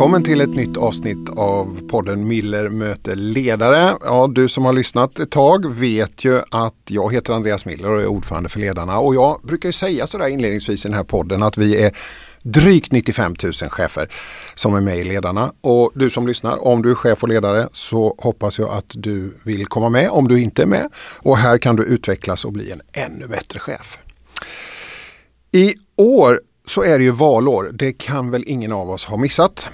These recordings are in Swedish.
Välkommen till ett nytt avsnitt av podden Miller möter ledare. Ja, du som har lyssnat ett tag vet ju att jag heter Andreas Miller och är ordförande för Ledarna och jag brukar ju säga sådär inledningsvis i den här podden att vi är drygt 95 000 chefer som är med i Ledarna. Och du som lyssnar, om du är chef och ledare så hoppas jag att du vill komma med om du inte är med. Och här kan du utvecklas och bli en ännu bättre chef. I år så är det ju valår. Det kan väl ingen av oss ha missat.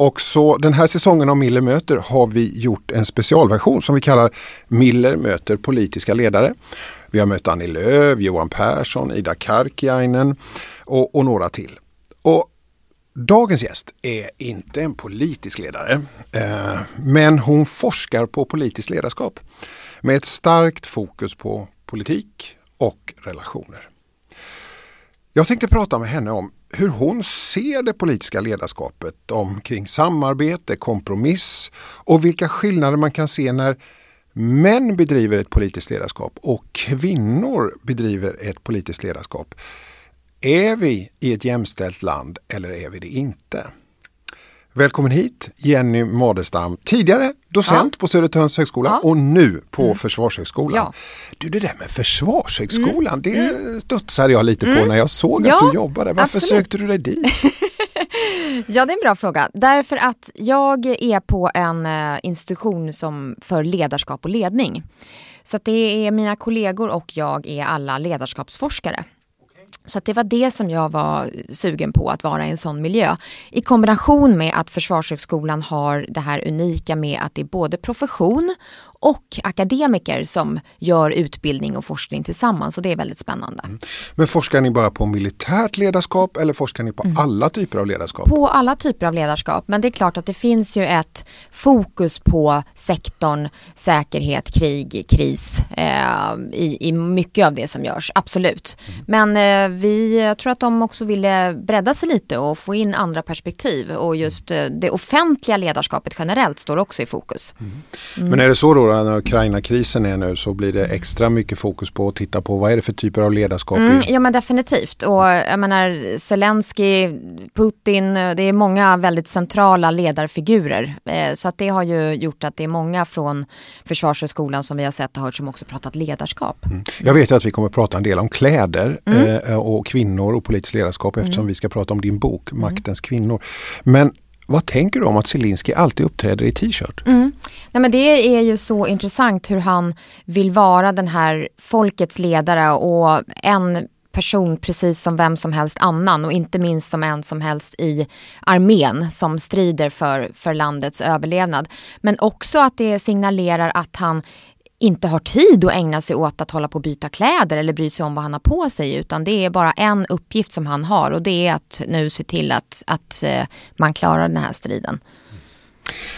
Och så den här säsongen av Miller möter har vi gjort en specialversion som vi kallar Miller möter politiska ledare. Vi har mött Annie Lööf, Johan Persson, Ida Karkiainen och, och några till. Och Dagens gäst är inte en politisk ledare, eh, men hon forskar på politiskt ledarskap med ett starkt fokus på politik och relationer. Jag tänkte prata med henne om hur hon ser det politiska ledarskapet omkring samarbete, kompromiss och vilka skillnader man kan se när män bedriver ett politiskt ledarskap och kvinnor bedriver ett politiskt ledarskap. Är vi i ett jämställt land eller är vi det inte? Välkommen hit Jenny Madestam, tidigare docent ja. på Södertörns högskola ja. och nu på mm. Försvarshögskolan. Ja. Du det där med Försvarshögskolan, mm. det mm. studsade jag lite på mm. när jag såg att du jobbade. Varför absolut. sökte du dig dit? ja det är en bra fråga. Därför att jag är på en uh, institution som för ledarskap och ledning. Så det är mina kollegor och jag är alla ledarskapsforskare. Så det var det som jag var sugen på, att vara i en sån miljö. I kombination med att Försvarshögskolan har det här unika med att det är både profession och akademiker som gör utbildning och forskning tillsammans och det är väldigt spännande. Mm. Men forskar ni bara på militärt ledarskap eller forskar ni på mm. alla typer av ledarskap? På alla typer av ledarskap men det är klart att det finns ju ett fokus på sektorn säkerhet, krig, kris eh, i, i mycket av det som görs, absolut. Mm. Men eh, vi, tror att de också ville bredda sig lite och få in andra perspektiv och just eh, det offentliga ledarskapet generellt står också i fokus. Mm. Men är det så då när Ukraina-krisen är nu så blir det extra mycket fokus på att titta på vad är det för typer av ledarskap? Mm, ja men definitivt och jag menar Zelensky, Putin, det är många väldigt centrala ledarfigurer. Eh, så att det har ju gjort att det är många från Försvarshögskolan som vi har sett och hört som också pratat ledarskap. Mm. Jag vet att vi kommer att prata en del om kläder mm. Eh, och kvinnor och politiskt ledarskap eftersom mm. vi ska prata om din bok mm. Maktens kvinnor. Men vad tänker du om att Zelinski alltid uppträder i t-shirt? Mm. Nej, men det är ju så intressant hur han vill vara den här folkets ledare och en person precis som vem som helst annan och inte minst som en som helst i armén som strider för, för landets överlevnad. Men också att det signalerar att han inte har tid att ägna sig åt att hålla på och byta kläder eller bry sig om vad han har på sig utan det är bara en uppgift som han har och det är att nu se till att, att eh, man klarar den här striden.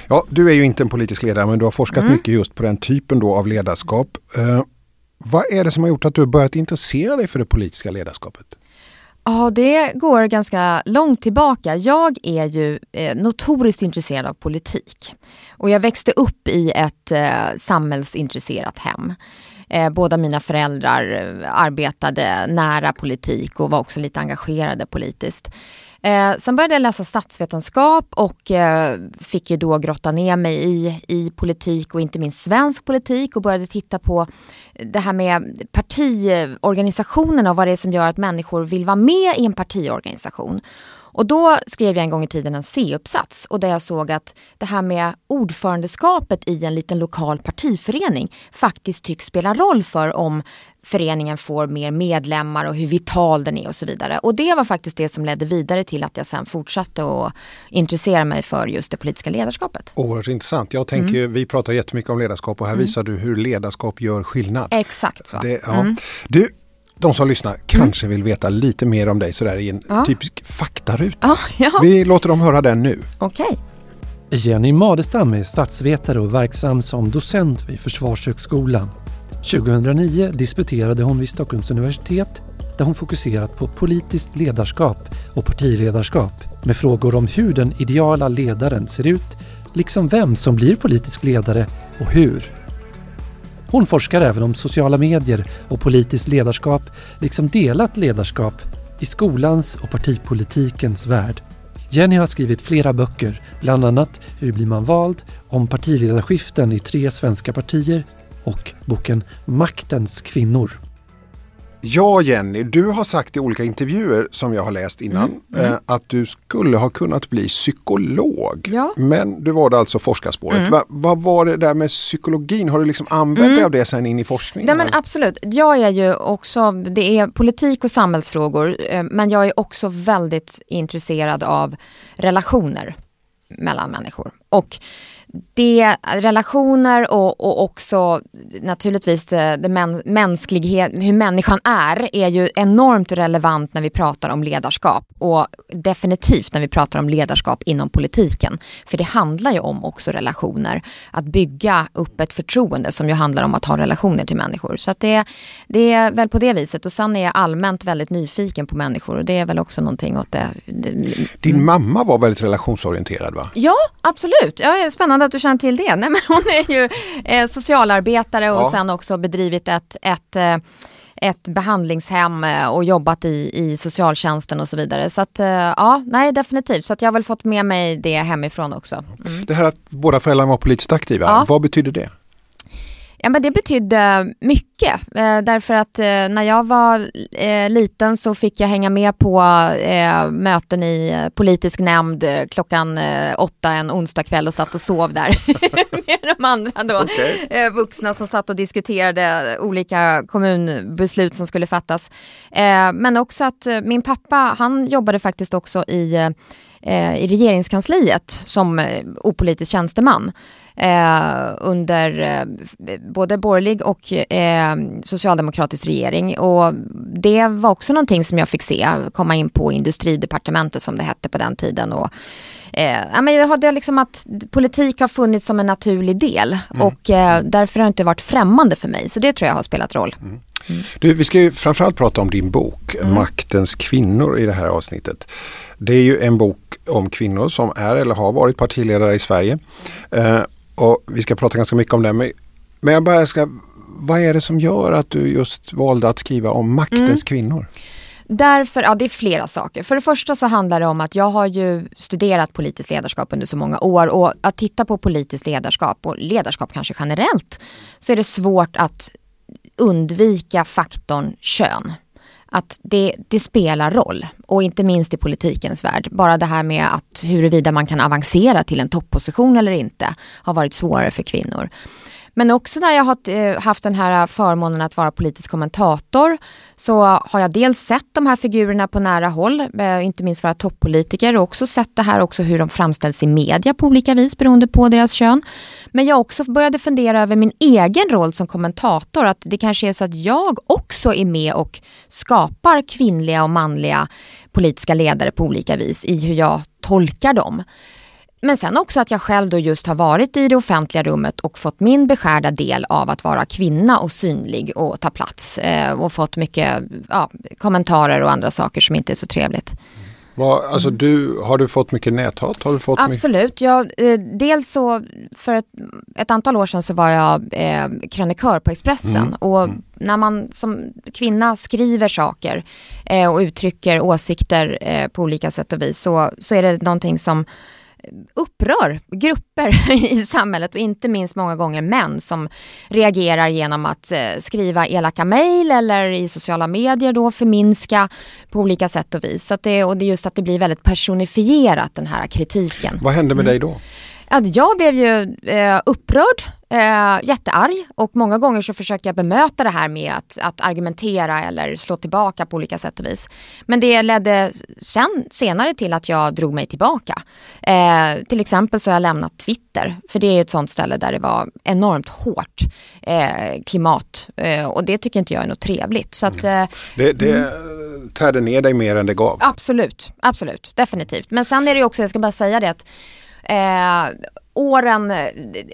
Ja, du är ju inte en politisk ledare men du har forskat mm. mycket just på den typen då av ledarskap. Eh, vad är det som har gjort att du har börjat intressera dig för det politiska ledarskapet? Ja, det går ganska långt tillbaka. Jag är ju eh, notoriskt intresserad av politik. Och jag växte upp i ett eh, samhällsintresserat hem. Eh, båda mina föräldrar eh, arbetade nära politik och var också lite engagerade politiskt. Eh, sen började jag läsa statsvetenskap och eh, fick ju då grotta ner mig i, i politik och inte minst svensk politik och började titta på det här med partiorganisationerna och vad det är som gör att människor vill vara med i en partiorganisation. Och då skrev jag en gång i tiden en C-uppsats och där jag såg att det här med ordförandeskapet i en liten lokal partiförening faktiskt tycks spela roll för om föreningen får mer medlemmar och hur vital den är och så vidare. Och det var faktiskt det som ledde vidare till att jag sen fortsatte att intressera mig för just det politiska ledarskapet. Oerhört intressant. Jag tänker, mm. vi pratar jättemycket om ledarskap och här mm. visar du hur ledarskap gör skillnad. Exakt så. Det, ja. mm. Du, de som lyssnar kanske vill veta lite mer om dig sådär i en ja. typisk faktaruta. Ja, ja. Vi låter dem höra den nu. Okej. Okay. Jenny Madestam är statsvetare och verksam som docent vid Försvarshögskolan. 2009 disputerade hon vid Stockholms universitet där hon fokuserat på politiskt ledarskap och partiledarskap med frågor om hur den ideala ledaren ser ut, liksom vem som blir politisk ledare och hur. Hon forskar även om sociala medier och politiskt ledarskap, liksom delat ledarskap i skolans och partipolitikens värld. Jenny har skrivit flera böcker, bland annat Hur blir man vald? om partiledarskiften i tre svenska partier och boken Maktens kvinnor. Ja Jenny, du har sagt i olika intervjuer som jag har läst innan mm. Mm. Eh, att du skulle ha kunnat bli psykolog. Ja. Men du valde alltså forskarspåret. Mm. Va, vad var det där med psykologin? Har du liksom använt dig mm. av det sen in i forskningen? Nej, men absolut, jag är ju också, det är politik och samhällsfrågor eh, men jag är också väldigt intresserad av relationer mellan människor. Och det, relationer och, och också naturligtvis det, det mäns, mänsklighet, hur människan är, är ju enormt relevant när vi pratar om ledarskap och definitivt när vi pratar om ledarskap inom politiken. För det handlar ju om också relationer, att bygga upp ett förtroende som ju handlar om att ha relationer till människor. Så att det, det är väl på det viset och sen är jag allmänt väldigt nyfiken på människor och det är väl också någonting åt det. Din mm. mamma var väldigt relationsorienterad va? Ja, absolut. Ja, spännande spännande att du känner till det. Nej, men hon är ju eh, socialarbetare och ja. sen också bedrivit ett, ett eh, ett behandlingshem eh, och jobbat i, i socialtjänsten och så vidare. Så att eh, ja, nej definitivt. Så att jag har väl fått med mig det hemifrån också. Mm. Det här att båda föräldrarna var politiskt aktiva, ja. vad betyder det? Ja, men det betydde mycket eh, därför att eh, när jag var eh, liten så fick jag hänga med på möten i politisk nämnd klockan åtta en onsdagkväll och satt och sov där med de andra då, okay. vuxna som satt och diskuterade olika kommunbeslut som skulle fattas. men också att min pappa, han jobbade faktiskt också i i regeringskansliet som opolitisk tjänsteman eh, under eh, både borgerlig och eh, socialdemokratisk regering. Och det var också någonting som jag fick se, komma in på industridepartementet som det hette på den tiden. Och, Eh, men jag hade liksom att politik har funnits som en naturlig del mm. och eh, därför har det inte varit främmande för mig. Så det tror jag har spelat roll. Mm. Mm. Du, vi ska ju framförallt prata om din bok mm. Maktens kvinnor i det här avsnittet. Det är ju en bok om kvinnor som är eller har varit partiledare i Sverige. Eh, och vi ska prata ganska mycket om det. Men, jag bara ska, vad är det som gör att du just valde att skriva om maktens mm. kvinnor? Därför, ja det är flera saker. För det första så handlar det om att jag har ju studerat politiskt ledarskap under så många år och att titta på politiskt ledarskap och ledarskap kanske generellt så är det svårt att undvika faktorn kön att det, det, spelar roll och inte minst i politikens värld. Bara det här med att huruvida man kan avancera till en topposition eller inte har varit svårare för kvinnor. Men också när jag har eh, haft den här förmånen att vara politisk kommentator så har jag dels sett de här figurerna på nära håll, eh, inte minst våra toppolitiker och också sett det här också hur de framställs i media på olika vis beroende på deras kön. Men jag också började fundera över min egen roll som kommentator, att det kanske är så att jag också är med och skapar kvinnliga och manliga politiska ledare på olika vis i hur jag tolkar dem. Men sen också att jag själv då just har varit i det offentliga rummet och fått min beskärda del av att vara kvinna och synlig och ta plats eh, och fått mycket ja, kommentarer och andra saker som inte är så trevligt. Vad, alltså du, har du fått mycket näthat? Har du fått Absolut. Mycket... Ja, eh, dels så för ett, ett, antal år sedan så var jag eh, krönikör på Expressen mm. och mm. när man som kvinna skriver saker eh, och uttrycker åsikter eh, på olika sätt och vis så, så är det någonting som upprör grupper i samhället och inte minst många gånger män som reagerar genom att eh, skriva elaka mejl eller i sociala medier då förminska på olika sätt och vis. Så det, och det är just att det blir väldigt personifierat den här kritiken. Vad hände med mm. dig då? Att jag blev ju eh, upprörd, eh, jättearg och många gånger så försökte jag bemöta det här med att, att, argumentera eller slå tillbaka på olika sätt och vis. Men det ledde sen, senare till att jag drog mig tillbaka. Eh, till exempel så har jag lämnat Twitter, för det är ett sånt ställe där det var enormt hårt eh, klimat eh, och det tycker inte jag är något trevligt. Så att, mm. det, det mm. tärde ner dig mer än det gav? Absolut, absolut, definitivt. Men sen är det också, jag ska bara säga det att Eh, åren,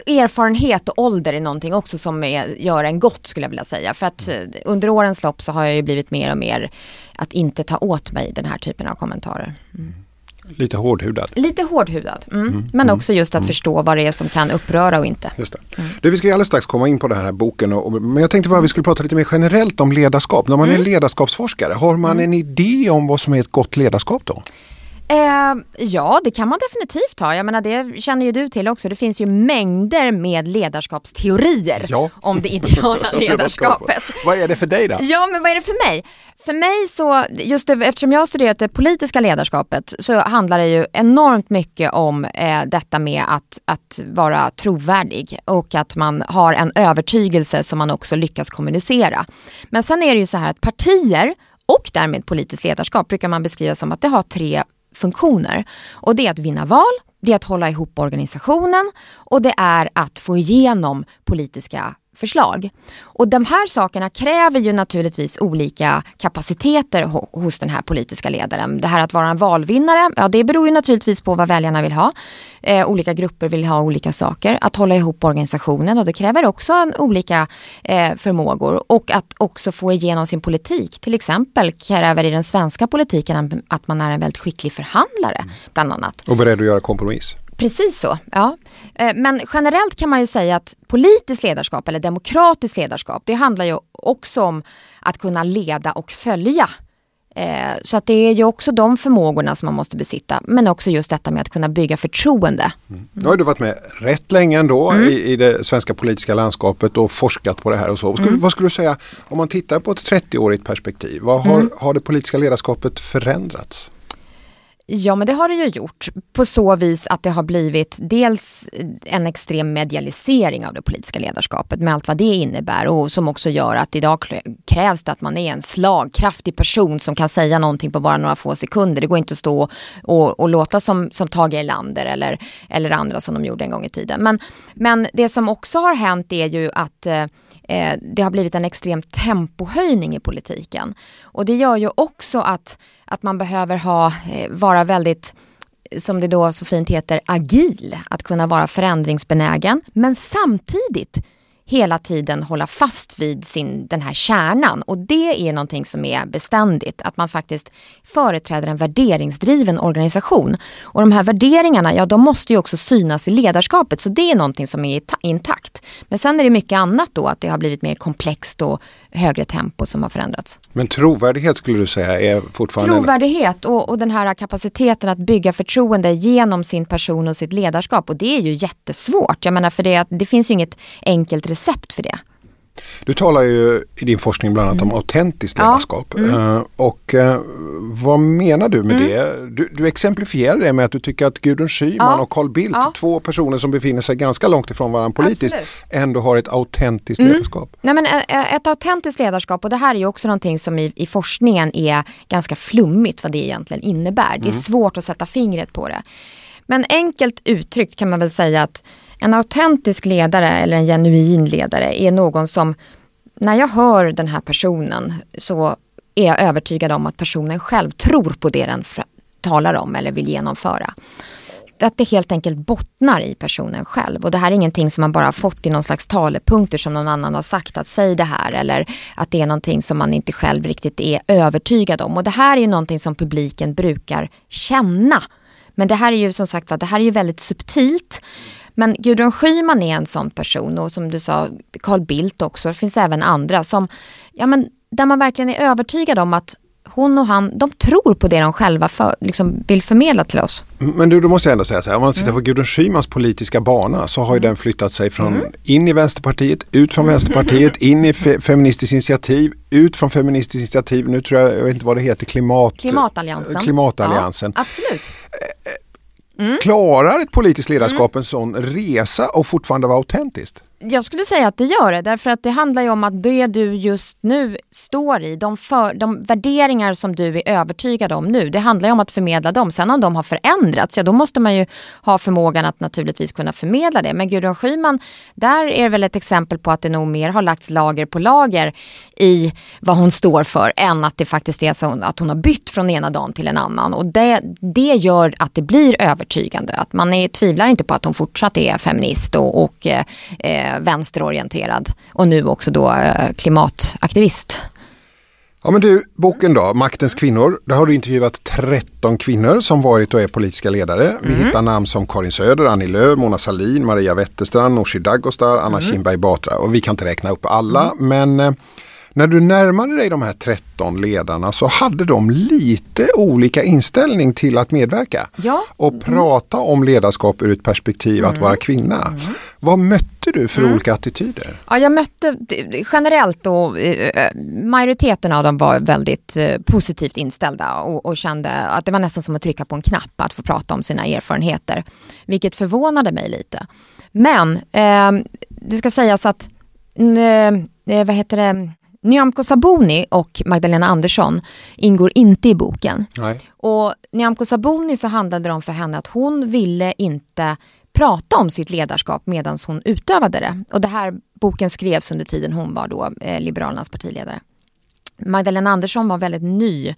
erfarenhet och ålder är någonting också som är, gör en gott skulle jag vilja säga. För att eh, under årens lopp så har jag ju blivit mer och mer att inte ta åt mig den här typen av kommentarer. Mm. Lite hårdhudad. Lite hårdhudad, mm. Mm. men också just att mm. förstå vad det är som kan uppröra och inte. Just. Mm. Du, vi ska alldeles strax komma in på den här boken, och, men jag tänkte bara att vi skulle prata lite mer generellt om ledarskap. När man är mm. ledarskapsforskare, har man mm. en idé om vad som är ett gott ledarskap då? Eh, ja, det kan man definitivt ha. Jag menar, det känner ju du till också. Det finns ju mängder med ledarskapsteorier Ja. om det ideala ledarskapet. Vad är det för dig då? Ja, men vad är det för mig? För mig så, just det, eftersom jag har studerat det politiska ledarskapet så handlar det ju enormt mycket om eh, detta med att, att vara trovärdig och att man har en övertygelse som man också lyckas kommunicera. Men sen är det ju så här att partier och därmed politiskt ledarskap brukar man beskriva som att det har tre funktioner. Och det är att vinna val, det är att hålla ihop organisationen och det är att få igenom politiska förslag. Och de här sakerna kräver ju naturligtvis olika kapaciteter hos den här politiska ledaren. Det här att vara en valvinnare, ja det beror ju naturligtvis på vad väljarna vill ha. Eh, olika grupper vill ha olika saker. Att hålla ihop organisationen och det kräver också en, olika eh, förmågor. Och att också få igenom sin politik. Till exempel kräver i den svenska politiken att man är en väldigt skicklig förhandlare bland annat. Och beredd att göra kompromiss. Precis så, ja. Eh, Men generellt kan man ju säga att politiskt ledarskap eller demokratiskt ledarskap, det handlar ju också om att kunna leda och följa. Eh, Så att det är ju också de förmågorna som man måste besitta, men också just detta med att kunna bygga förtroende. Nu har du varit med rätt länge ändå Mm. i, i det svenska politiska landskapet och forskat på det här och så. Skulle, Mm. Vad skulle du säga om man tittar på ett 30-årigt perspektiv? Vad har, Mm. har det politiska ledarskapet förändrats? Ja men det har det ju gjort på så vis att det har blivit dels en extrem medialisering av det politiska ledarskapet med allt vad det innebär och som också gör att idag krävs det att man är en slagkraftig person som kan säga någonting på bara några få sekunder. Det går inte att stå och, och låta som, som Tage Erlander eller, eller andra som de gjorde en gång i tiden. Men, men det som också har hänt är ju att eh, eh, det har blivit en extrem tempohöjning i politiken. Och det gör ju också att, att man behöver ha, eh, vara väldigt som det då så fint heter, agil. Att kunna vara förändringsbenägen men samtidigt hela tiden hålla fast vid sin, den här kärnan. Och det är någonting som är beständigt. Att man faktiskt företräder en värderingsdriven organisation. Och de här värderingarna, ja de måste ju också synas i ledarskapet. Så det är någonting som är ta- intakt. Men sen är det mycket annat då, att det har blivit mer komplext och högre tempo som har förändrats. Men trovärdighet skulle du säga är fortfarande... Trovärdighet och, och den här kapaciteten att bygga förtroende genom sin person och sitt ledarskap. Och det är ju jättesvårt. Jag menar för det, det finns ju inget enkelt recept för det. Du talar ju i din forskning bland annat om autentiskt Mm. Ja. ledarskap. Eh, och eh, vad menar du med Mm. det? Du, du exemplifierar det med att du tycker att Gudrun Schyman Ja. och Carl Bildt, Ja. två personer som befinner sig ganska långt ifrån varandra politiskt, Absolut. ändå har ett autentiskt Mm. ledarskap. Nej, men eh, ett autentiskt ledarskap, och det här är ju också någonting som i, i forskningen är ganska flummigt vad det egentligen innebär. Det är svårt att sätta fingret på det. Men enkelt uttryckt kan man väl säga att en autentisk ledare eller en genuin ledare är någon som, när jag hör den här personen så är jag övertygad om att personen själv tror på det den talar om eller vill genomföra att det helt enkelt bottnar i personen själv. Och det här är ingenting som man bara har fått i någon slags talepunkter som någon annan har sagt att säg det här eller att det är någonting som man inte själv riktigt är övertygad om. Och det här är ju någonting som publiken brukar känna. Men det här är ju som sagt det här är ju väldigt subtilt. Men Gudrun Schyman är en sån person och som du sa, Carl Bildt också, det finns även andra som, ja men där man verkligen är övertygad om att hon och han, de tror på det de själva för, liksom vill förmedla till oss. Men du, då måste jag ändå säga så här, om man Mm. tittar på Gudrun Schymans politiska bana så har ju den flyttat sig från in i Vänsterpartiet, ut från Vänsterpartiet, in i fe Feministiskt initiativ, ut från Feministiskt initiativ, nu tror jag, jag vet inte vad det heter, klimat, Klimatalliansen. Klimatalliansen. Ja, absolut. Klarar ett politiskt ledarskap Mm. en sån resa och fortfarande vara autentiskt? Jag skulle säga att det gör det, därför att det handlar ju om att det du just nu står i, de, för, de värderingar som du är övertygad om nu, det handlar ju om att förmedla dem. Sen om de har förändrats, ja då måste man ju ha förmågan att naturligtvis kunna förmedla det. Men Gudrun Schyman, där är det väl ett exempel på att det nog mer har lagts lager på lager i vad hon står för, än att det faktiskt är så att hon har bytt från ena dagen till en annan. Och det, det gör att det blir övertygande, att man är, tvivlar inte på att hon fortsatt är feminist och, och eh, eh eh, vänsterorienterad och nu också då eh, klimataktivist. Ja men du, boken då, Maktens kvinnor. Där har du intervjuat 13 kvinnor som varit och är politiska ledare. Vi hittar namn som Karin Söder, Annie Lööf, Mona Sahlin, Maria Wetterstrand, Nooshi Dadgostar, Anna Kinberg Batra och vi kan inte räkna upp alla men eh, När du närmade dig de här 13 ledarna så hade de lite olika inställning till att medverka. Ja. Och prata om ledarskap ur ett perspektiv att vara kvinna. Vad mötte du för olika attityder? Ja, jag mötte generellt då, eh, majoriteten av dem var väldigt eh, positivt inställda och, och, kände att det var nästan som att trycka på en knapp att få prata om sina erfarenheter. Vilket förvånade mig lite. Men eh, det ska sägas att eh, vad heter det? Nyamko Sabuni och Magdalena Andersson ingår inte i boken. Nej. Och Nyamko Sabuni så handlade det om för henne att hon ville inte prata om sitt ledarskap medan hon utövade det. Och det här boken skrevs under tiden hon var då eh, Liberalernas partiledare. Magdalena Andersson var väldigt ny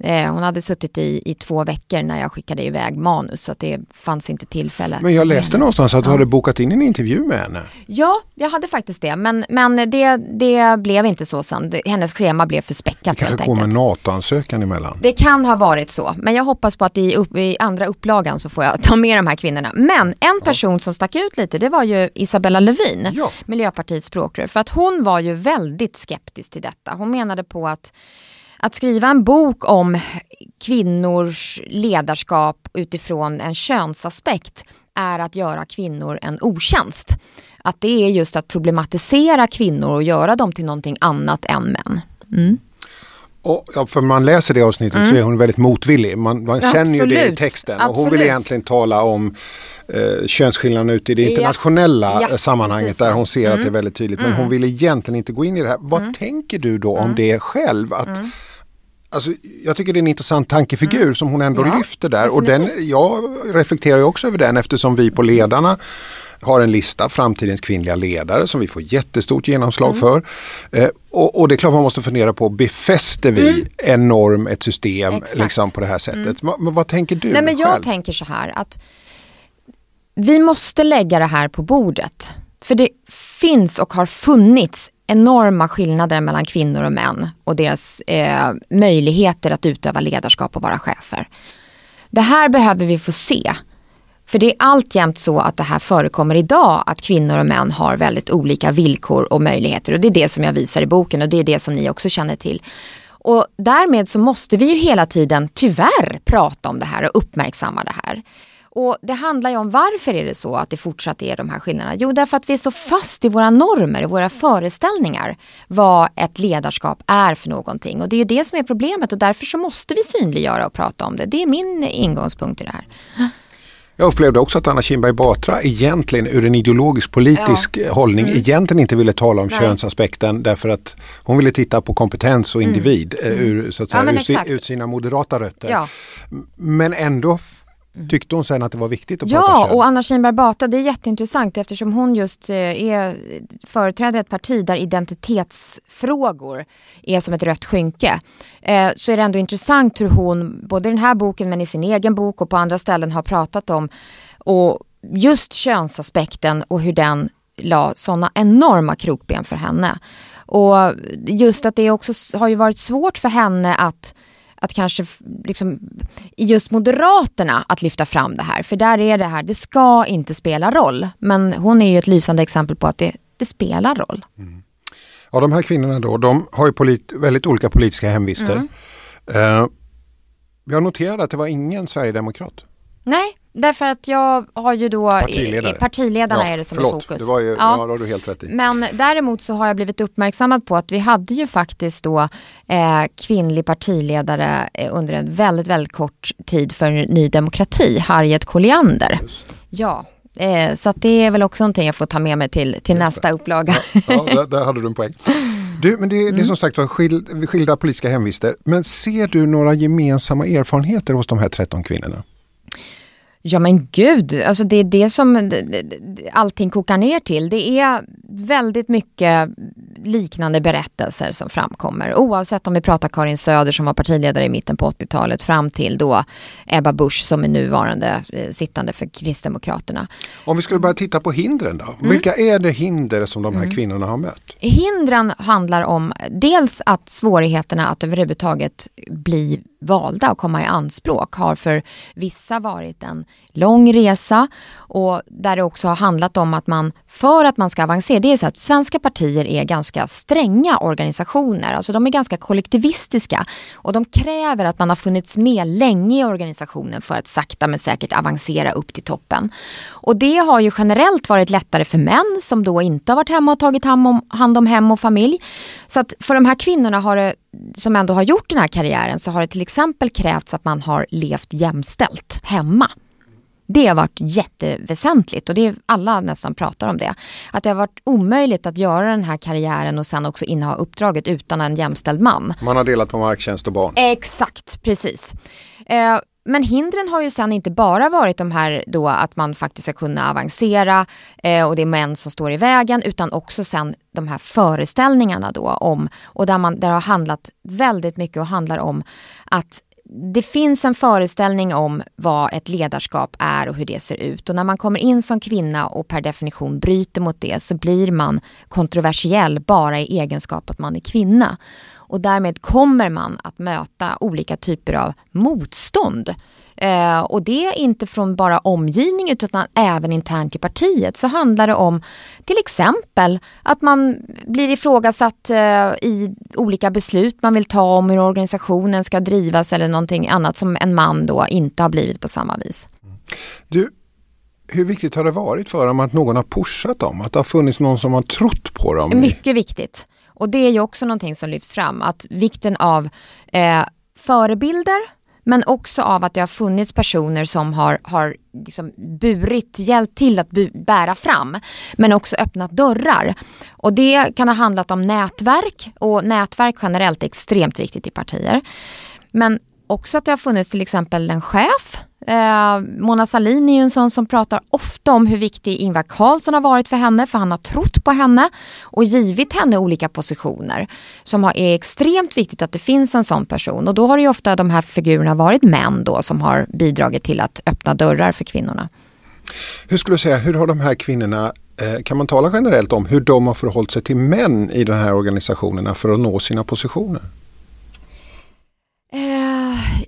Eh, hon hade suttit i, i två veckor när jag skickade iväg manus så att det fanns inte tillfälle. Men jag läste någonstans att du ja. hade bokat in en intervju med henne. Ja, jag hade faktiskt det. Men, men det, det blev inte så sen. Hennes schema blev för späckat Det kanske kom en NATO-ansökan emellan. Det kan ha varit så. Men jag hoppas på att i, upp, i andra upplagan så får jag ta med de här kvinnorna. Men en person ja. som stack ut lite det var ju Isabella Lövin, ja. Miljöpartiets språkrör. För att hon var ju väldigt skeptisk till detta. Hon menade på att att skriva en bok om kvinnors ledarskap utifrån en könsaspekt är att göra kvinnor en otjänst. Att det är just att problematisera kvinnor och göra dem till någonting annat än män. Mm. Och, ja, för man läser det avsnittet mm. så är hon väldigt motvillig. Man, man känner ju det i texten. Och hon vill egentligen tala om eh, könsskillnaderna ute i det internationella ja. sammanhanget Precis. där hon ser mm. att det är mm. väldigt tydligt. Men hon mm. vill egentligen inte gå in i det här. Vad mm. tänker du då om det själv? Att Alltså, jag tycker det är en intressant tankefigur mm. som hon ändå ja, lyfter där och den, jag reflekterar också över den eftersom vi på ledarna har en lista, framtidens kvinnliga ledare som vi får jättestort genomslag mm. för. Eh, och, och, det är klart man måste fundera på, befäster vi mm. en norm, ett system liksom, på det här sättet? Mm. Men vad tänker du Nej, men själv? Jag tänker så här att vi måste lägga det här på bordet. För det finns och har funnits enorma skillnader mellan kvinnor och män och deras eh, möjligheter att utöva ledarskap och vara chefer. Det här behöver vi få se. För det är alltjämt så att det här förekommer idag att kvinnor och män har väldigt olika villkor och möjligheter och det är det som jag visar i boken och det är det som ni också känner till. Och därmed så måste vi ju hela tiden tyvärr prata om det här och uppmärksamma det här. Och det handlar ju om varför är det så att det fortsatt är de här skillnaderna? Jo, därför att vi är så fast i våra normer, våra föreställningar vad ett ledarskap är för någonting. Och det är ju det som är problemet och därför så måste vi synliggöra och prata om det. Det är min ingångspunkt i det här. Jag upplevde också att Anna Kinberg Batra egentligen ur en ideologisk politisk ja. hållning mm. egentligen inte ville tala om Nej. könsaspekten därför att hon ville titta på kompetens och mm. individ mm. ur, så att säga, ja, ur, ur, sina moderata rötter. Ja. Men ändå. Tyckte hon sen att det var viktigt att ja, prata kön? Ja, och Anna Kinberg Bata, det är jätteintressant eftersom hon just eh, är, företräder ett parti där identitetsfrågor är som ett rött skynke. Eh, så är det ändå intressant hur hon, både i den här boken men i sin egen bok och på andra ställen har pratat om och just könsaspekten och hur den la sådana enorma krokben för henne. Och just att det också har ju varit svårt för henne att att kanske liksom, just Moderaterna att lyfta fram det här. För där är det här, det ska inte spela roll. Men hon är ju ett lysande exempel på att det, det spelar roll. Mm. Ja, de här kvinnorna då, de har ju polit, väldigt olika politiska hemvister. Mm. Uh, jag noterade att det var ingen sverigedemokrat. Nej, Därför att jag har ju då Partiledare. partiledarna ja, är det som förlåt, är fokus. Det var ju, ja. ja, har du helt rätt i. Men däremot så har jag blivit uppmärksammad på att vi hade ju faktiskt då eh, kvinnlig partiledare eh, under en väldigt, väldigt kort tid för Ny Demokrati, Harriet Colliander. Ja, eh, så att det är väl också någonting jag får ta med mig till, till nästa upplaga. Ja, där, där, hade du en poäng. Du, men det, mm. det är som sagt var skild, skilda politiska hemvister. Men ser du några gemensamma erfarenheter hos de här 13 kvinnorna? Ja men gud, alltså det är det som allting kokar ner till. Det är väldigt mycket liknande berättelser som framkommer. Oavsett om vi pratar Karin Söder som var partiledare i mitten på 80-talet fram till då Ebba Busch som är nuvarande eh, sittande för Kristdemokraterna. Om vi skulle börja titta på hindren då. Mm. Vilka är det hinder som de här mm. kvinnorna har mött? Hindren handlar om dels att svårigheterna att överhuvudtaget bli valda att komma i anspråk har för vissa varit en lång resa och där det också har handlat om att man för att man ska avancera, det är så att svenska partier är ganska stränga organisationer, alltså de är ganska kollektivistiska och de kräver att man har funnits med länge i organisationen för att sakta men säkert avancera upp till toppen. Och det har ju generellt varit lättare för män som då inte har varit hemma och tagit hand om hem och familj. Så att för de här kvinnorna har det som ändå har gjort den här karriären så har det till exempel krävts att man har levt jämställt hemma. Man har delat på marktjänst och barn. Exakt, precis. Eh, men hindren har ju sen inte bara varit de här då att man faktiskt ska kunna avancera eh, och det är män som står i vägen utan också sen de här föreställningarna då om och där, man, där har handlat väldigt mycket och handlar om att det finns en föreställning om vad ett ledarskap är och hur det ser ut. Och när man kommer in som kvinna och per definition bryter mot det så blir man kontroversiell bara i egenskap att man är kvinna. Och därmed kommer man att möta olika typer av motstånd. Eh, och det är inte från bara omgivning utan även internt i partiet så handlar det om till exempel att man blir ifrågasatt eh, i olika beslut man vill ta om hur organisationen ska drivas eller någonting annat som en man då inte har blivit på samma vis. Du, hur viktigt har det varit för dem att någon har pushat dem? Att det har funnits någon som har trott på dem? Mycket viktigt. Och det är ju också någonting som lyfts fram, att vikten av eh, förebilder men också av att det har funnits personer som har, har liksom burit, hjälpt till att bu, bära fram. Men också öppnat dörrar. Och det kan ha handlat om nätverk och nätverk generellt är extremt viktigt i partier. Men också att det har funnits till exempel en chef Eh, Mona Sahlin är ju en sån som pratar ofta om hur viktig Ingvar Carlsson har varit för henne, för han har trott på henne och givit henne olika positioner. Som har, är extremt viktigt att det finns en sån person och då har ju ofta de här figurerna varit män då som har bidragit till att öppna dörrar för kvinnorna. Hur skulle du säga, hur har de här kvinnorna eh, kan man tala generellt om hur de har förhållit sig till män i de här organisationerna för att nå sina positioner?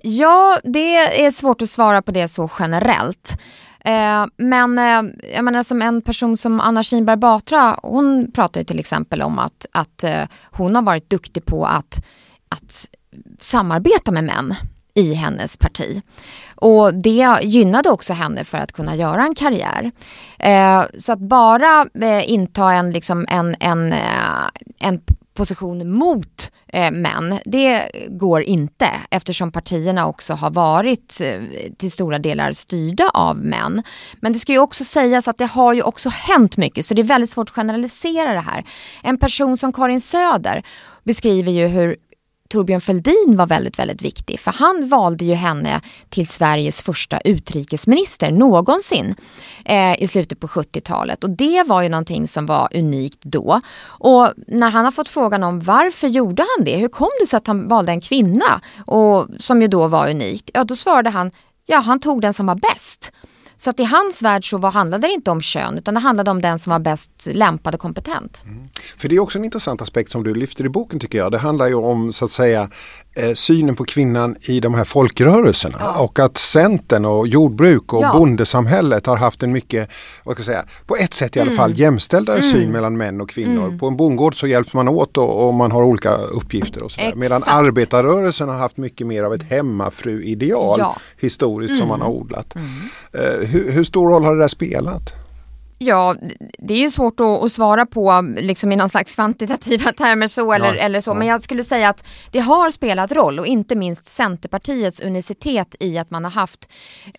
Ja, det är svårt att svara på det så generellt. Eh, men eh, jag menar som en person som Anna Kinberg Batra, hon pratar ju till exempel om att, att eh, hon har varit duktig på att, att samarbeta med män i hennes parti. Och det gynnade också henne för att kunna göra en karriär. Eh, så att bara eh, inta en, liksom en, en, eh, en position mot eh, män, det går inte eftersom partierna också har varit eh, till stora delar styrda av män. Men det ska ju också sägas att det har ju också hänt mycket så det är väldigt svårt att generalisera det här. En person som Karin Söder beskriver ju hur Torbjörn Fälldin var väldigt, väldigt viktig för han valde ju henne till Sveriges första utrikesminister någonsin eh, i slutet på 70-talet och det var ju någonting som var unikt då. Och när han har fått frågan om varför gjorde han det? Hur kom det sig att han valde en kvinna och som ju då var unikt? Ja, då svarade han Ja, han tog den som var bäst. Så att i hans värld så var, handlade det inte om kön utan det handlade om den som var bäst lämpad och kompetent. Mm. För det är också en intressant aspekt som du lyfter i boken tycker jag. Det handlar ju om så att säga synen på kvinnan i de här folkrörelserna ja. och att Centern och jordbruk och ja. bondesamhället har haft en mycket, vad ska jag säga, på ett sätt i alla mm. fall jämställdare mm. syn mellan män och kvinnor. Mm. På en bondgård så hjälps man åt och, och man har olika uppgifter och sådär. Medan arbetarrörelsen har haft mycket mer av ett hemmafru-ideal ja. historiskt som man har mm. odlat. Eh, hur, hur stor roll har det där spelat? Ja, det är ju svårt att, att, svara på liksom i någon slags kvantitativa termer så eller, ja, eller så. Ja. Men jag skulle säga att det har spelat roll och inte minst Centerpartiets unicitet i att man har haft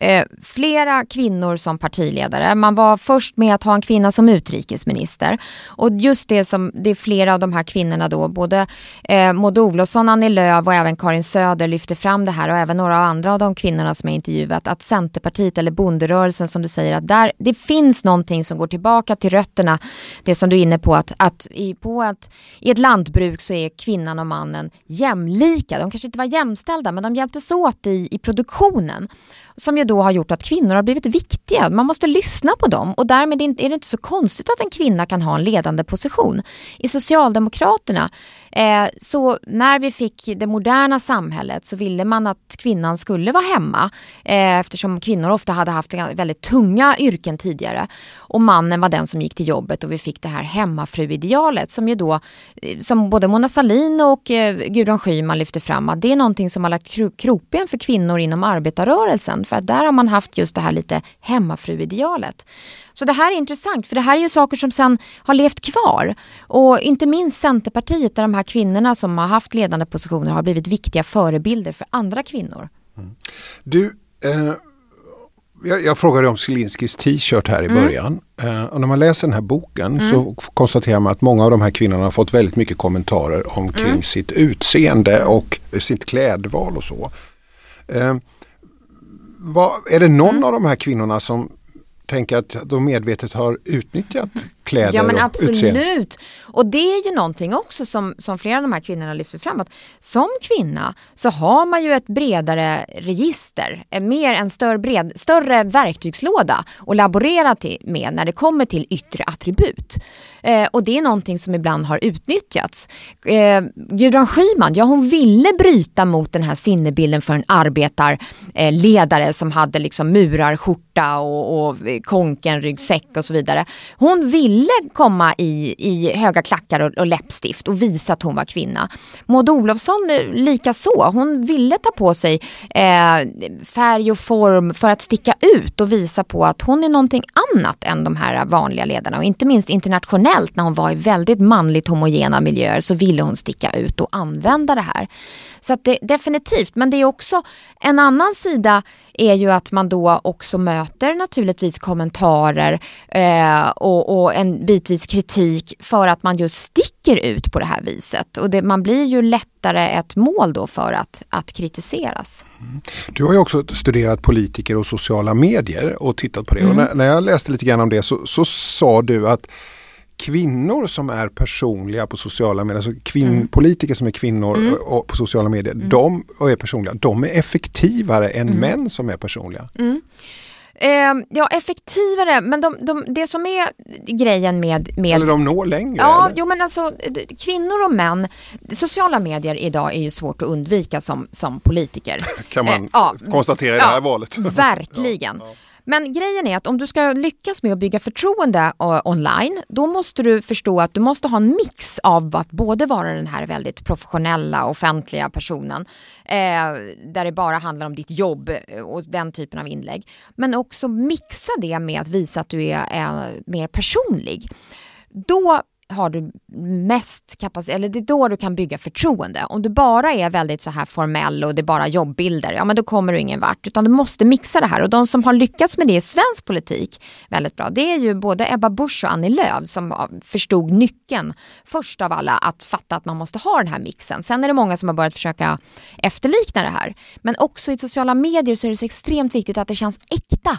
eh, flera kvinnor som partiledare. Man var först med att ha en kvinna som utrikesminister. Och just det som, det är flera av de här kvinnorna då, både eh, Maud Olofsson, Annie Lööf och även Karin Söder lyfter fram det här och även några andra av de kvinnorna som jag intervjuat, att Centerpartiet eller bonderörelsen som du säger, att där, det finns någonting som går tillbaka till rötterna. Det som du är inne på att, att, i, på att i ett lantbruk så är kvinnan och mannen jämlika. De kanske inte var jämställda men de hjälptes åt i, i produktionen. som ju då har gjort att kvinnor har blivit viktiga. Man måste lyssna på dem och därmed är det inte så konstigt att en kvinna kan ha en ledande position. I Socialdemokraterna Eh, så när vi fick det moderna samhället så ville man att kvinnan skulle vara hemma eh, eftersom kvinnor ofta hade haft väldigt tunga yrken tidigare. Och mannen var den som gick till jobbet och vi fick det här hemmafruidealet som ju då, eh, som både Mona Sahlin och eh, Gudrun Schyman lyfter fram, att det är någonting som har lagt krokben för kvinnor inom arbetarrörelsen. För att där har man haft just det här lite hemmafruidealet. Så det här är intressant för det här är ju saker som sen har levt kvar. Och inte minst Centerpartiet där de här kvinnorna som har haft ledande positioner har blivit viktiga förebilder för andra kvinnor. Mm. Du, eh, jag, jag frågade om Zelinskis t-shirt här i mm. början. Eh, och när man läser den här boken mm. så konstaterar man att många av de här kvinnorna har fått väldigt mycket kommentarer omkring mm. sitt utseende och sitt klädval och så. Eh, vad, är det någon mm. av de här kvinnorna som tänker att de medvetet har utnyttjat kläder Ja men och absolut. Utseende. Och det är ju någonting också som, som flera av de här kvinnorna lyfter fram. Att som kvinna så har man ju ett bredare register, mer en större, bred, större verktygslåda att laborera till, med när det kommer till yttre attribut. Eh, och det är någonting som ibland har utnyttjats. Eh, Gudrun Schyman, ja hon ville bryta mot den här sinnebilden för en arbetarledare eh, som hade liksom murarskjorta och, och konkenryggsäck och så vidare. Hon ville komma i, i höga klackar och, och läppstift och visa att hon var kvinna. Maud Olofsson eh, likaså, lika så. Hon ville ta på sig eh, färg och form för att sticka ut och visa på att hon är någonting annat än de här vanliga ledarna och inte minst internationellt traditionellt när hon var i väldigt manligt homogena miljöer så ville hon sticka ut och använda det här. Så det, definitivt, men det är också en annan sida är ju att man då också möter naturligtvis kommentarer eh, och, och, en bitvis kritik för att man just sticker ut på det här viset. Och det, man blir ju lättare ett mål då för att, att kritiseras. Mm. Du har ju också studerat politiker och sociala medier och tittat på det. Mm. Och när, när, jag läste lite grann om det så, så sa du att kvinnor som är personliga på sociala medier, alltså kvinn, mm. politiker som är kvinnor mm. på sociala medier, mm. de och är personliga, de är effektivare än mm. män som är personliga. Eh, ja, effektivare, men de, de, det som är grejen med... med eller de når längre? Ja, eller? jo men alltså kvinnor och män, sociala medier idag är ju svårt att undvika som, som politiker. kan man eh, ja, konstatera i det här valet. Verkligen. ja, men grejen är att om du ska lyckas med att bygga förtroende eh, online, då måste du förstå att du måste ha en mix av att både vara den här väldigt professionella, offentliga personen, eh, där det bara handlar om ditt jobb eh, och den typen av inlägg, men också mixa det med att visa att du är, eh, mer personlig. Då har du mest kapacitet, eller det är då du kan bygga förtroende. Om du bara är väldigt så här formell och det är bara jobbbilder, ja men då kommer du ingen vart. Utan du måste mixa det här och de som har lyckats med det i svensk politik väldigt bra, det är ju både Ebba Busch och Annie Lööf som förstod nyckeln först av alla att fatta att man måste ha den här mixen. Sen är det många som har börjat försöka efterlikna det här. Men också i sociala medier så är det så extremt viktigt att det känns äkta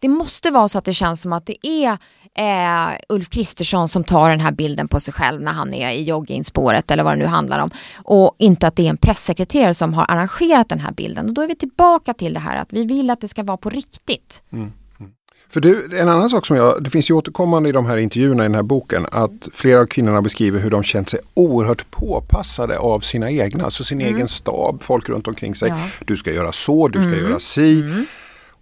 det måste vara så att det känns som att det är eh, Ulf Kristersson som tar den här bilden på sig själv när han är i joggingspåret eller vad det nu handlar om. Och inte att det är en pressekreterare som har arrangerat den här bilden. Och då är vi tillbaka till det här att vi vill att det ska vara på riktigt. Mm. mm. För du, en annan sak som jag, det finns ju återkommande i de här intervjuerna i den här boken att flera av kvinnorna beskriver hur de känt sig oerhört påpassade av sina egna, alltså sin mm. egen stab, folk runt omkring sig. Ja. Du ska göra så, du ska mm. göra si. Mm.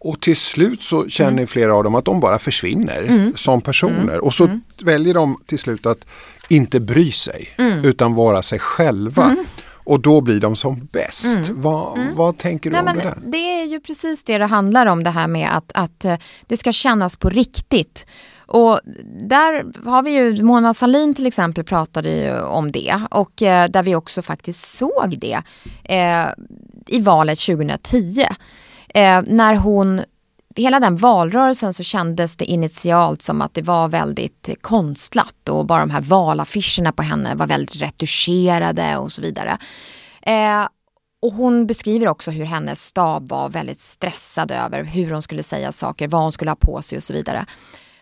Och till slut så känner mm. flera av dem att de bara försvinner mm. som personer. Mm. Och så mm. väljer de till slut att inte bry sig mm. utan vara sig själva. Mm. Och då blir de som bäst. Vad, vad tänker du Nej, om det där? Det är ju precis det det handlar om det här med att, att eh, det ska kännas på riktigt. Och där har vi ju, Mona Sahlin till exempel pratade ju om det och eh, där vi också faktiskt såg det eh, i valet 2010. Eh, när hon hela den valrörelsen så kändes det initialt som att det var väldigt konstlat och bara de här valaffischerna på henne var väldigt retuscherade och så vidare. Eh, och hon beskriver också hur hennes stab var väldigt stressad över hur hon skulle säga saker, vad hon skulle ha på sig och så vidare.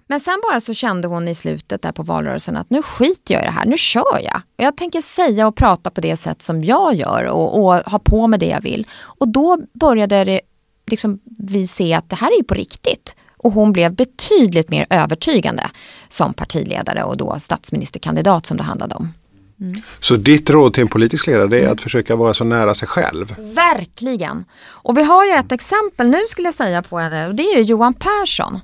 Men sen bara så kände hon i slutet där på valrörelsen att nu skiter jag i det här, nu kör jag. Jag tänker säga och prata på det sätt som jag gör och, och ha på mig det jag vill. Och då började det liksom vi se att det här är ju på riktigt. Och hon blev betydligt mer övertygande som partiledare och då statsministerkandidat som det handlade om. Mm. Så ditt råd till en politisk ledare är mm. att försöka vara så nära sig själv? Verkligen. Och vi har ju ett exempel nu skulle jag säga på henne och det är ju Johan Persson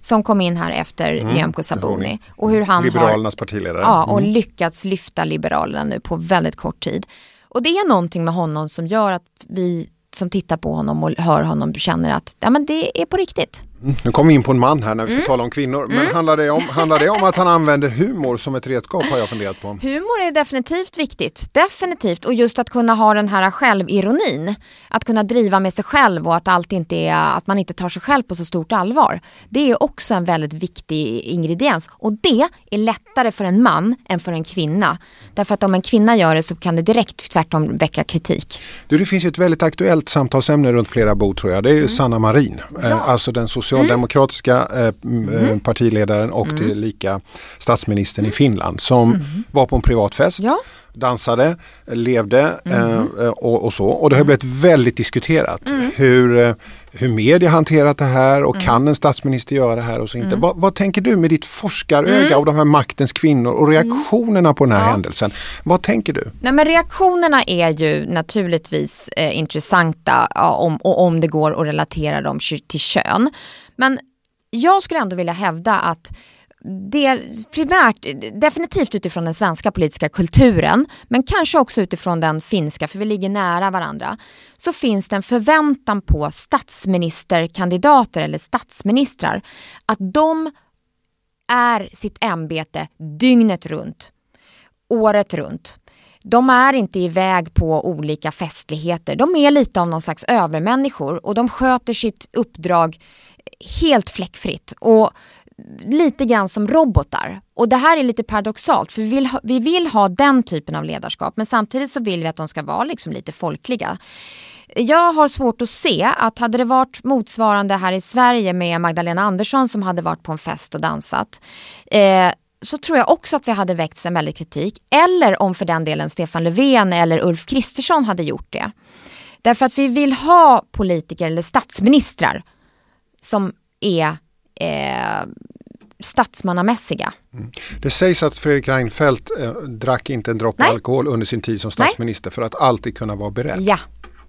som kom in här efter mm. Nyamko Sabuni. Och hur han Liberalernas har, partiledare. Ja, och mm. lyckats lyfta Liberalerna nu på väldigt kort tid. Och det är någonting med honom som gör att vi som tittar på honom och hör honom känner att ja, men det är på riktigt. Nu kommer vi in på en man här när vi ska mm. tala om kvinnor. Men mm. handlar, det om, handlar det om att han använder humor som ett redskap har jag funderat på. Humor är definitivt viktigt. Definitivt. Och just att kunna ha den här självironin. Att kunna driva med sig själv och att, allt inte är, att man inte tar sig själv på så stort allvar. Det är också en väldigt viktig ingrediens. Och det är lättare för en man än för en kvinna. Därför att om en kvinna gör det så kan det direkt tvärtom väcka kritik. Du, det finns ett väldigt aktuellt samtalsämne runt flera bord tror jag. Det är mm. Sanna Marin. Ja. Eh, alltså den social socialdemokratiska eh, mm. partiledaren och mm. tillika statsministern i Finland som mm. var på en privat fest. Ja dansade, levde mm. eh, och, och, så. Och det har blivit väldigt diskuterat mm. hur, eh, hur media hanterat det här och mm. kan en statsminister göra det här och så inte. Mm. Vad, vad, tänker du med ditt forskaröga mm. och de här maktens kvinnor och reaktionerna på den här ja. händelsen? Vad tänker du? Nej, men reaktionerna är ju naturligtvis eh, intressanta ja, om, om det går att relatera dem till kön. Men jag skulle ändå vilja hävda att det primärt, definitivt utifrån den svenska politiska kulturen, men kanske också utifrån den finska, för vi ligger nära varandra, så finns det en förväntan på statsministerkandidater eller statsministrar att de är sitt ämbete dygnet runt, året runt. De är inte iväg på olika festligheter. De är lite av någon slags övermänniskor och de sköter sitt uppdrag helt fläckfritt. Och lite grann som robotar. Och det här är lite paradoxalt för vi vill, ha, vi vill ha den typen av ledarskap men samtidigt så vill vi att de ska vara liksom lite folkliga. Jag har svårt att se att hade det varit motsvarande här i Sverige med Magdalena Andersson som hade varit på en fest och dansat eh, så tror jag också att vi hade väckt en väldig kritik. Eller om för den delen Stefan Löfven eller Ulf Kristersson hade gjort det. Därför att vi vill ha politiker eller statsministrar som är eh, statsmannamässiga. Mm. Det sägs att Fredrik Reinfeldt eh, drack inte en droppe alkohol under sin tid som statsminister Nej. för att alltid kunna vara beredd. Ja,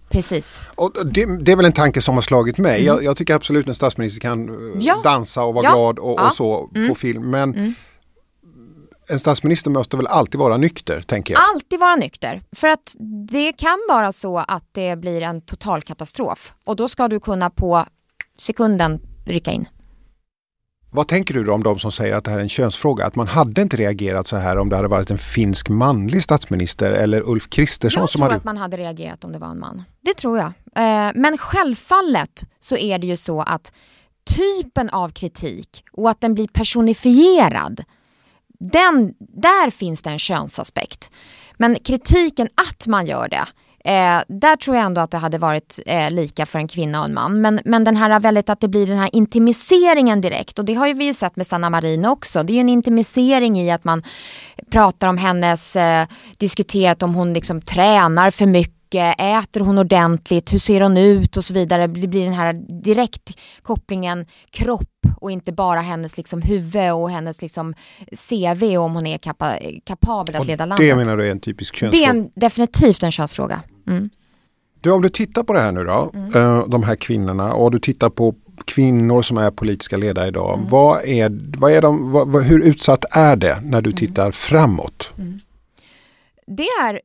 precis. Och det, det, är väl en tanke som har slagit mig. Mm. Jag, jag, tycker absolut en statsminister kan eh, ja. dansa och vara ja. glad och, ja. och så mm. på film. Men mm. En statsminister måste väl alltid vara nykter, tänker jag. Alltid vara nykter. För att det kan vara så att det blir en total katastrof. Och då ska du kunna på sekunden rycka in. Vad tänker du om de som säger att det här är en könsfråga? Att man hade inte reagerat så här om det hade varit en finsk manlig statsminister eller Ulf Kristersson som hade... Jag tror att man hade reagerat om det var en man. Det tror jag. Eh, men självfallet så är det ju så att typen av kritik och att den blir personifierad, den, där finns det en könsaspekt. Men kritiken att man gör det, Eh, där tror jag ändå att det hade varit eh, lika för en kvinna och en man. Men, men den här väldigt att det blir den här intimiseringen direkt och det har ju vi ju sett med Sanna Marin också. Det är ju en intimisering i att man pratar om hennes, eh, diskuterat om hon liksom tränar för mycket äter hon ordentligt, hur ser hon ut och så vidare. Det blir den här direktkopplingen kropp och inte bara hennes liksom huvud och hennes liksom CV om hon är kapa kapabel att och leda landet. Det menar du är en typisk könsfråga? Det är en, definitivt en könsfråga. Mm. Du, om du tittar på det här nu då, mm. de här kvinnorna och du tittar på kvinnor som är politiska ledare idag. Mm. Vad är, vad är de, vad, hur utsatt är det när du mm. tittar framåt? Det är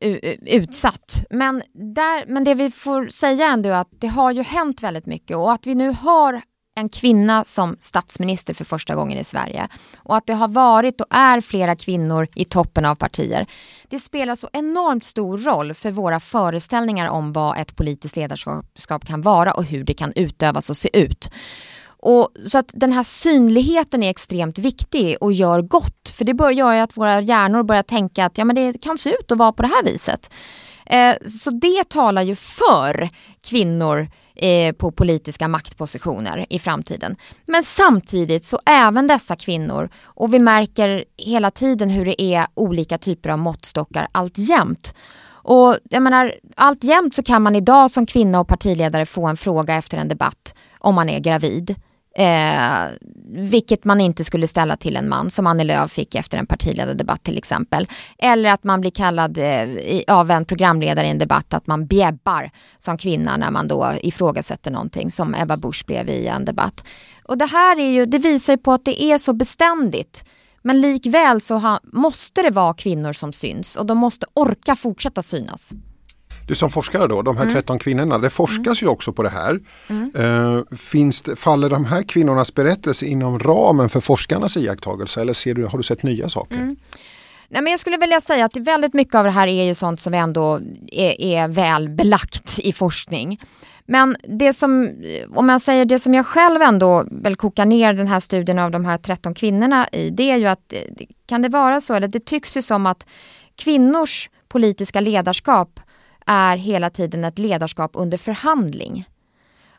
utsatt, men, där, men det vi får säga ändå är att det har ju hänt väldigt mycket och att vi nu har en kvinna som statsminister för första gången i Sverige och att det har varit och är flera kvinnor i toppen av partier. Det spelar så enormt stor roll för våra föreställningar om vad ett politiskt ledarskap kan vara och hur det kan utövas och se ut. Och, så att den här synligheten är extremt viktig och gör gott. För det bör göra att våra hjärnor börjar tänka att ja, men det kan se ut att vara på det här viset. Eh, så det talar ju för kvinnor eh, på politiska maktpositioner i framtiden. Men samtidigt så även dessa kvinnor och vi märker hela tiden hur det är olika typer av måttstockar alltjämt. Och jag menar, alltjämt så kan man idag som kvinna och partiledare få en fråga efter en debatt om man är gravid. Eh, vilket man inte skulle ställa till en man som Annie Lööf fick efter en partiledardebatt till exempel. Eller att man blir kallad eh, av en programledare i en debatt att man bjäbbar som kvinna när man då ifrågasätter någonting som Ebba Busch blev i en debatt. Och det här är ju, det visar ju på att det är så beständigt. Men likväl så ha, måste det vara kvinnor som syns och de måste orka fortsätta synas. Du som forskare då, de här 13 mm. kvinnorna, det forskas mm. ju också på det här. Mm. Uh, finns det, faller de här kvinnornas berättelse inom ramen för forskarnas iakttagelse eller ser du, har du sett nya saker? Mm. Nej, men jag skulle vilja säga att väldigt mycket av det här är ju sånt som ändå är, är väl belagt i forskning. Men det som, om jag säger det som jag själv ändå väl kokar ner den här studien av de här 13 kvinnorna i, det är ju att kan det vara så, eller det tycks ju som att kvinnors politiska ledarskap är hela tiden ett ledarskap under förhandling.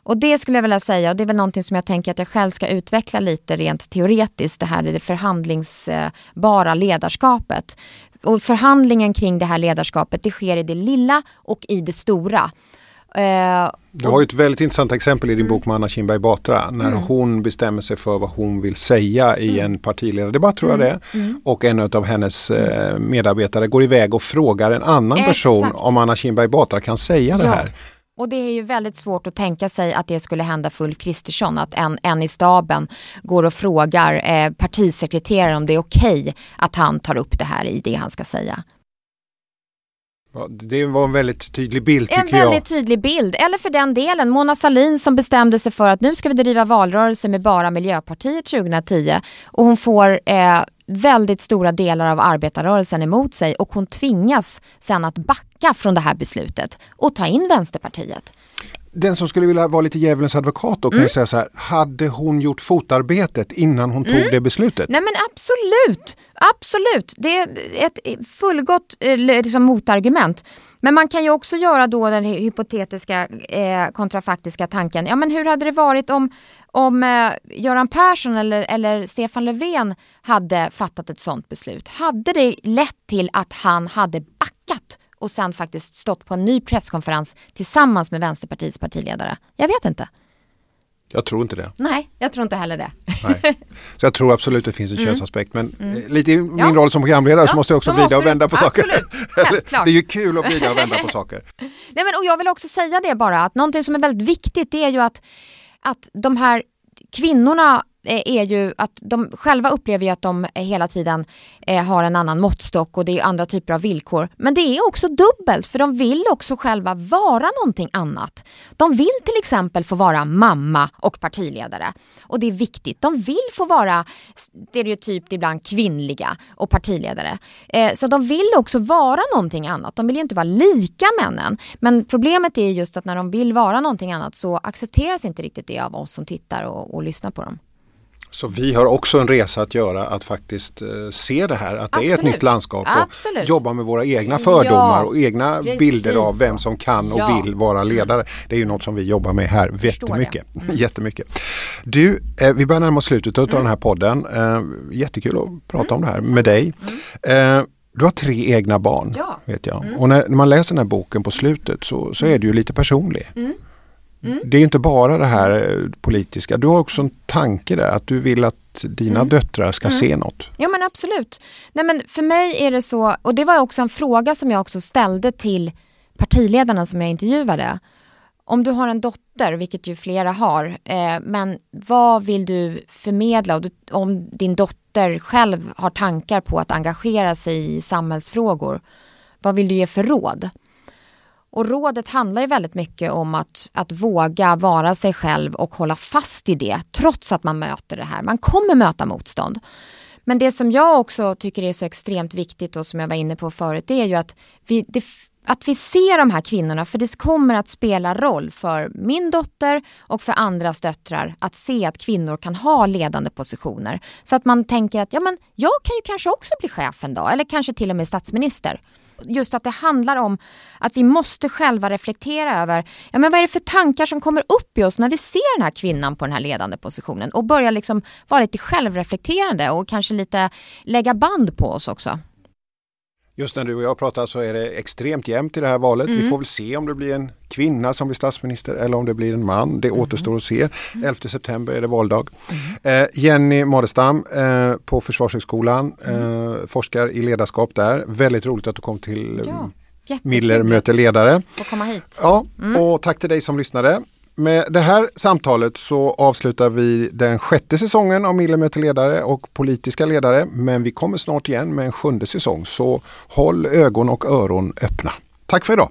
Och det skulle jag vilja säga, och det är väl någonting som jag tänker att jag själv ska utveckla lite rent teoretiskt, det här det förhandlingsbara ledarskapet. Och förhandlingen kring det här ledarskapet, det sker i det lilla och i det stora. Eh, du har ju ett väldigt intressant exempel i din bok med Anna Kinberg Batra när mm. hon bestämmer sig för vad hon vill säga i mm. en partiledardebatt tror jag det mm. mm. Och en av hennes eh, medarbetare går iväg och frågar en annan Exakt. person om Anna Kinberg Batra kan säga det här. Och det är ju väldigt svårt att tänka sig att det skulle hända för Ulf Kristersson, att en, en i staben går och frågar eh, partisekreteraren om det är okej okay att han tar upp det här i det han ska säga. Det var en väldigt tydlig bild tycker jag. En väldigt tydlig bild. Eller för den delen Mona Salin som bestämde sig för att nu ska vi driva valrörelse med bara Miljöpartiet 2010 och hon får eh, väldigt stora delar av arbetarrörelsen emot sig och hon tvingas sen att backa från det här beslutet och ta in Vänsterpartiet den som skulle vilja vara lite djävulens advokat då kan mm. säga så här, hade hon gjort fotarbetet innan hon mm. tog det beslutet? Nej men absolut, absolut. Det är ett fullgott eh, liksom, motargument. Men man kan ju också göra då den hypotetiska eh, kontrafaktiska tanken, ja men hur hade det varit om, om eh, Göran Persson eller, eller Stefan Löfven hade fattat ett sådant beslut? Hade det lett till att han hade backat och sen faktiskt stått på en ny presskonferens tillsammans med Vänsterpartiets partiledare? Jag vet inte. Jag tror inte det. Nej, jag tror inte heller det. Nej. Så jag tror absolut det finns en mm. könsaspekt men mm. Eh, lite i min ja. roll som programledare ja, så måste jag också vrida och vända på saker. det är ju kul att vrida och vända på saker. Nej, men, och jag vill också säga det bara att någonting som är väldigt viktigt det är ju att, att de här kvinnorna Eh, är ju att de själva upplever ju att de eh, hela tiden eh, har en annan måttstock och det är andra typer av villkor. Men det är också dubbelt för de vill också själva vara någonting annat. De vill till exempel få vara mamma och partiledare. Och det är viktigt. De vill få vara stereotypt ibland kvinnliga och partiledare. Så de vill också vara någonting annat. De vill ju inte vara lika männen. Men problemet är just att när de vill vara någonting annat så accepteras inte riktigt det av oss som tittar och, och lyssnar på dem. Så vi har också en resa att göra att faktiskt eh, se det här, att Absolut. det är ett nytt landskap och Absolut. jobba med våra egna fördomar ja, och egna precis. bilder av vem som kan och ja. vill vara ledare. Det är ju något som vi jobbar med här jättemycket. Mm. jättemycket. Du, eh, vi börjar närma oss slutet av mm. den här podden. Eh, jättekul att prata mm. om det här med dig. Mm. Eh, du har tre egna barn, ja. vet jag. Mm. Och när, när, man läser den här boken på slutet så, så är du ju lite personlig. Mm. Det är inte bara det här eh, politiska. Du har också en tanke där att du vill att dina mm. döttrar ska mm. se något. Ja men absolut. Nej, men för mig är det så, och det var också en fråga som jag också ställde till partiledarna som jag intervjuade. Om du har en dotter, vilket ju flera har, eh, men vad vill du förmedla? Och du, om din dotter själv har tankar på att engagera sig i samhällsfrågor, vad vill du ge för råd? Och rådet handlar ju väldigt mycket om att, att våga vara sig själv och hålla fast i det trots att man möter det här. Man kommer möta motstånd. Men det som jag också tycker är så extremt viktigt och som jag var inne på förut det är ju att vi, det, att vi ser de här kvinnorna för det kommer att spela roll för min dotter och för andras döttrar att se att kvinnor kan ha ledande positioner. Så att man tänker att ja, men jag kan ju kanske också bli chef en dag eller kanske till och med statsminister just att det handlar om att vi måste själva reflektera över ja, men vad är det för tankar som kommer upp i oss när vi ser den här kvinnan på den här ledande positionen och börja liksom vara lite självreflekterande och kanske lite lägga band på oss också. Just när du och jag pratar så är det extremt jämnt i det här valet. Mm. Vi får väl se om det blir en kvinna som blir statsminister eller om det blir en man. Det mm. återstår att se. 11 mm. september är det valdag. Mm. Eh, Jenny Madestam eh, på Försvarshögskolan, mm. eh, forskar i ledarskap där. Väldigt roligt att du kom till ja. Miller möter ledare. Komma hit. Ja, mm. och tack till dig som lyssnade. Med det här samtalet så avslutar vi den sjätte säsongen av Millemöte ledare och politiska ledare. Men vi kommer snart igen med en sjunde säsong så håll ögon och öron öppna. Tack för idag!